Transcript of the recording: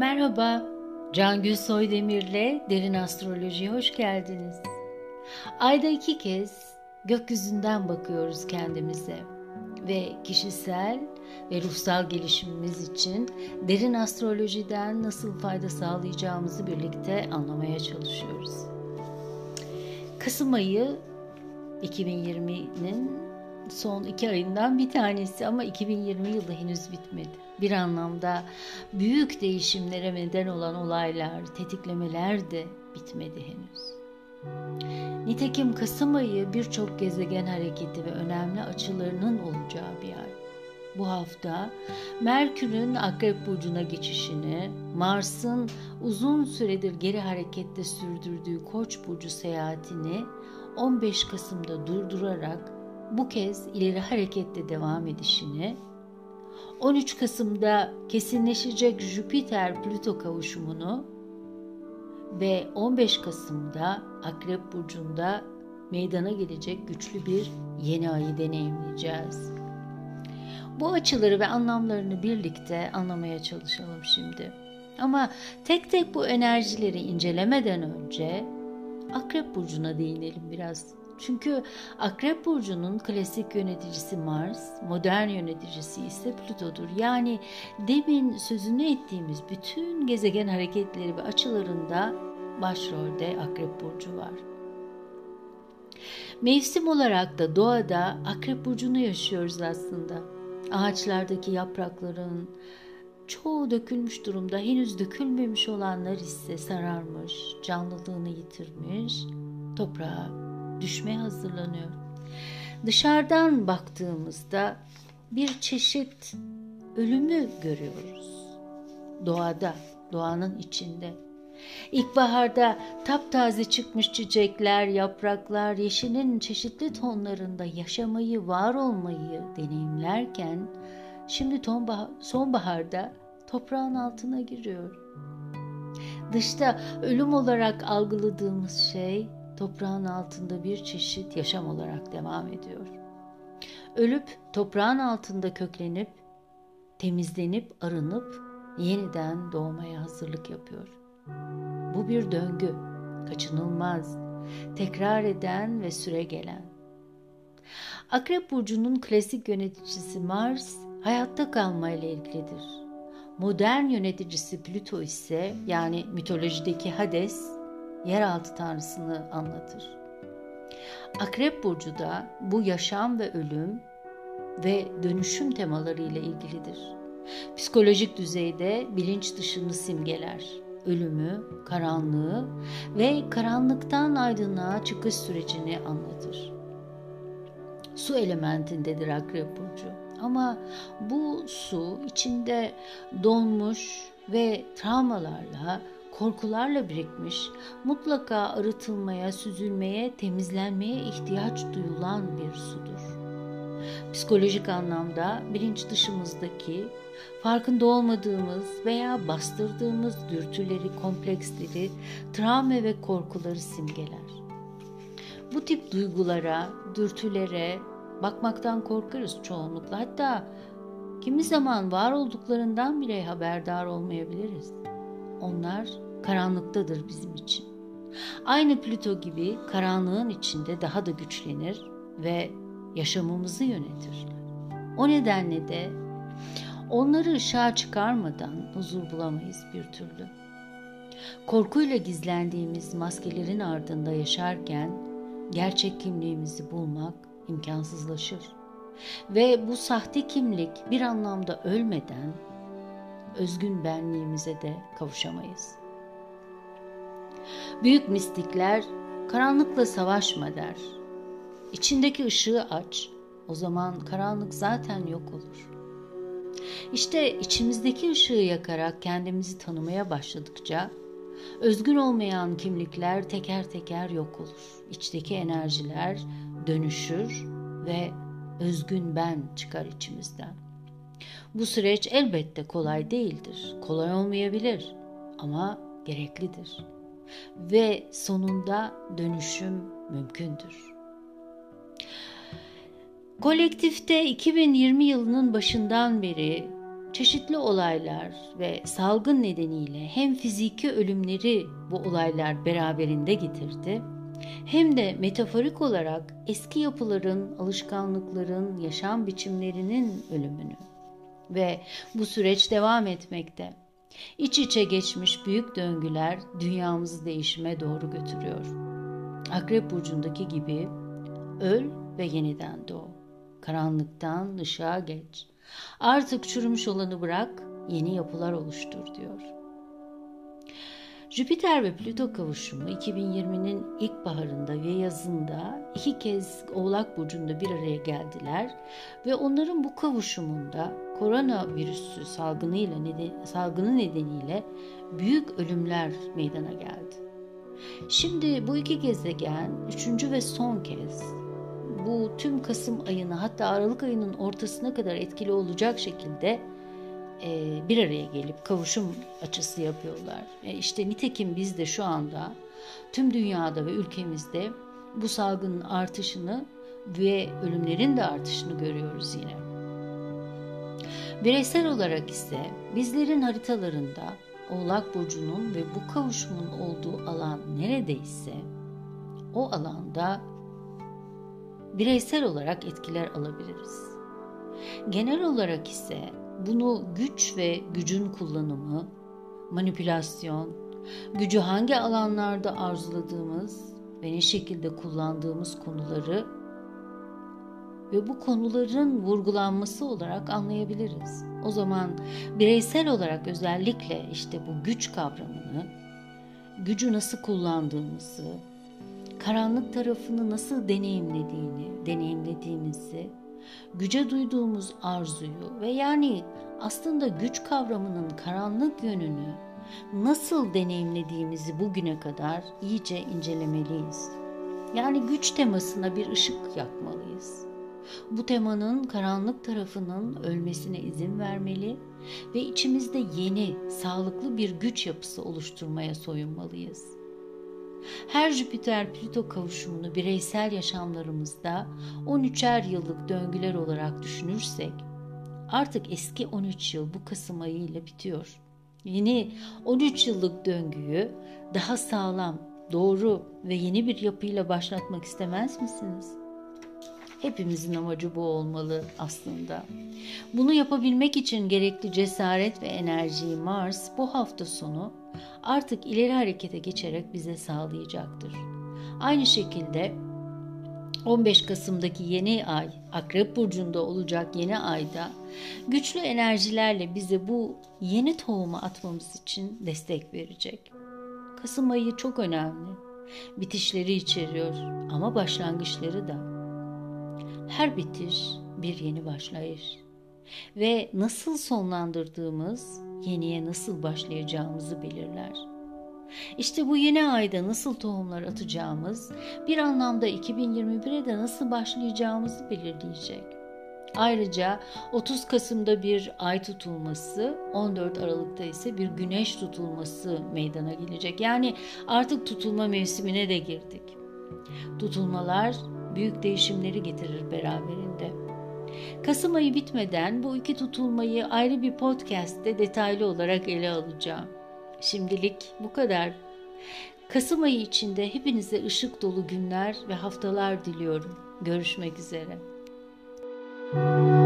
Merhaba, Cangül Soydemir'le Derin Astroloji'ye hoş geldiniz. Ayda iki kez gökyüzünden bakıyoruz kendimize ve kişisel ve ruhsal gelişimimiz için derin astrolojiden nasıl fayda sağlayacağımızı birlikte anlamaya çalışıyoruz. Kasım ayı 2020'nin son iki ayından bir tanesi ama 2020 yılı henüz bitmedi bir anlamda büyük değişimlere neden olan olaylar, tetiklemeler de bitmedi henüz. Nitekim Kasım ayı birçok gezegen hareketi ve önemli açılarının olacağı bir ay. Bu hafta Merkür'ün Akrep Burcu'na geçişini, Mars'ın uzun süredir geri harekette sürdürdüğü Koç Burcu seyahatini 15 Kasım'da durdurarak bu kez ileri harekette devam edişini 13 Kasım'da kesinleşecek Jüpiter-Plüto kavuşumunu ve 15 Kasım'da Akrep Burcu'nda meydana gelecek güçlü bir yeni ayı deneyimleyeceğiz. Bu açıları ve anlamlarını birlikte anlamaya çalışalım şimdi. Ama tek tek bu enerjileri incelemeden önce Akrep Burcu'na değinelim biraz. Çünkü Akrep Burcu'nun klasik yöneticisi Mars, modern yöneticisi ise Plüto'dur. Yani demin sözünü ettiğimiz bütün gezegen hareketleri ve açılarında başrolde Akrep Burcu var. Mevsim olarak da doğada Akrep Burcu'nu yaşıyoruz aslında. Ağaçlardaki yaprakların çoğu dökülmüş durumda, henüz dökülmemiş olanlar ise sararmış, canlılığını yitirmiş, toprağa düşmeye hazırlanıyor. Dışarıdan baktığımızda bir çeşit ölümü görüyoruz. Doğada, doğanın içinde. İlkbaharda taptaze çıkmış çiçekler, yapraklar, yeşilin çeşitli tonlarında yaşamayı, var olmayı deneyimlerken şimdi sonbaharda toprağın altına giriyor. Dışta ölüm olarak algıladığımız şey toprağın altında bir çeşit yaşam olarak devam ediyor. Ölüp toprağın altında köklenip, temizlenip, arınıp yeniden doğmaya hazırlık yapıyor. Bu bir döngü, kaçınılmaz, tekrar eden ve süre gelen. Akrep burcunun klasik yöneticisi Mars hayatta kalmayla ilgilidir. Modern yöneticisi Plüto ise yani mitolojideki Hades yeraltı tanrısını anlatır. Akrep burcu da bu yaşam ve ölüm ve dönüşüm temaları ile ilgilidir. Psikolojik düzeyde bilinç dışını simgeler. Ölümü, karanlığı ve karanlıktan aydınlığa çıkış sürecini anlatır. Su elementindedir Akrep burcu. Ama bu su içinde donmuş ve travmalarla korkularla birikmiş, mutlaka arıtılmaya, süzülmeye, temizlenmeye ihtiyaç duyulan bir sudur. Psikolojik anlamda bilinç dışımızdaki farkında olmadığımız veya bastırdığımız dürtüleri, kompleksleri, travma ve korkuları simgeler. Bu tip duygulara, dürtülere bakmaktan korkarız çoğunlukla. Hatta kimi zaman var olduklarından bile haberdar olmayabiliriz. Onlar karanlıktadır bizim için. Aynı Plüto gibi karanlığın içinde daha da güçlenir ve yaşamımızı yönetirler. O nedenle de onları ışığa çıkarmadan huzur bulamayız bir türlü. Korkuyla gizlendiğimiz maskelerin ardında yaşarken gerçek kimliğimizi bulmak imkansızlaşır. Ve bu sahte kimlik bir anlamda ölmeden özgün benliğimize de kavuşamayız. Büyük mistikler karanlıkla savaşma der. İçindeki ışığı aç. O zaman karanlık zaten yok olur. İşte içimizdeki ışığı yakarak kendimizi tanımaya başladıkça özgün olmayan kimlikler teker teker yok olur. İçteki enerjiler dönüşür ve özgün ben çıkar içimizden. Bu süreç elbette kolay değildir. Kolay olmayabilir ama gereklidir. Ve sonunda dönüşüm mümkündür. Kolektifte 2020 yılının başından beri çeşitli olaylar ve salgın nedeniyle hem fiziki ölümleri bu olaylar beraberinde getirdi hem de metaforik olarak eski yapıların, alışkanlıkların, yaşam biçimlerinin ölümünü ve bu süreç devam etmekte. İç içe geçmiş büyük döngüler dünyamızı değişime doğru götürüyor. Akrep burcundaki gibi öl ve yeniden doğ. Karanlıktan ışığa geç. Artık çürümüş olanı bırak, yeni yapılar oluştur diyor. Jüpiter ve Plüto kavuşumu 2020'nin ilk baharında ve yazında iki kez Oğlak Burcu'nda bir araya geldiler ve onların bu kavuşumunda koronavirüsü salgınıyla neden, salgını nedeniyle büyük ölümler meydana geldi. Şimdi bu iki gezegen üçüncü ve son kez bu tüm Kasım ayını hatta Aralık ayının ortasına kadar etkili olacak şekilde e, bir araya gelip kavuşum açısı yapıyorlar. E, işte nitekim biz de şu anda tüm dünyada ve ülkemizde bu salgının artışını ve ölümlerin de artışını görüyoruz yine. Bireysel olarak ise bizlerin haritalarında Oğlak Burcu'nun ve bu kavuşumun olduğu alan neredeyse o alanda bireysel olarak etkiler alabiliriz. Genel olarak ise bunu güç ve gücün kullanımı, manipülasyon, gücü hangi alanlarda arzuladığımız ve ne şekilde kullandığımız konuları ve bu konuların vurgulanması olarak anlayabiliriz. O zaman bireysel olarak özellikle işte bu güç kavramını, gücü nasıl kullandığımızı, karanlık tarafını nasıl deneyimlediğini, deneyimlediğimizi güce duyduğumuz arzuyu ve yani aslında güç kavramının karanlık yönünü nasıl deneyimlediğimizi bugüne kadar iyice incelemeliyiz. Yani güç temasına bir ışık yakmalıyız. Bu temanın karanlık tarafının ölmesine izin vermeli ve içimizde yeni, sağlıklı bir güç yapısı oluşturmaya soyunmalıyız. Her Jüpiter-Plüto kavuşumunu bireysel yaşamlarımızda 13'er yıllık döngüler olarak düşünürsek artık eski 13 yıl bu Kasım ayı ile bitiyor. Yeni 13 yıllık döngüyü daha sağlam, doğru ve yeni bir yapıyla başlatmak istemez misiniz? Hepimizin amacı bu olmalı aslında. Bunu yapabilmek için gerekli cesaret ve enerjiyi Mars bu hafta sonu artık ileri harekete geçerek bize sağlayacaktır. Aynı şekilde 15 Kasım'daki yeni ay, Akrep Burcu'nda olacak yeni ayda güçlü enerjilerle bize bu yeni tohumu atmamız için destek verecek. Kasım ayı çok önemli. Bitişleri içeriyor ama başlangıçları da. Her bitiş bir yeni başlayış ve nasıl sonlandırdığımız yeniye nasıl başlayacağımızı belirler. İşte bu yeni ayda nasıl tohumlar atacağımız, bir anlamda 2021'e de nasıl başlayacağımızı belirleyecek. Ayrıca 30 Kasım'da bir ay tutulması, 14 Aralık'ta ise bir güneş tutulması meydana gelecek. Yani artık tutulma mevsimine de girdik. Tutulmalar büyük değişimleri getirir beraberinde. Kasım ayı bitmeden bu iki tutulmayı ayrı bir podcast'te detaylı olarak ele alacağım. Şimdilik bu kadar. Kasım ayı içinde hepinize ışık dolu günler ve haftalar diliyorum. Görüşmek üzere. Müzik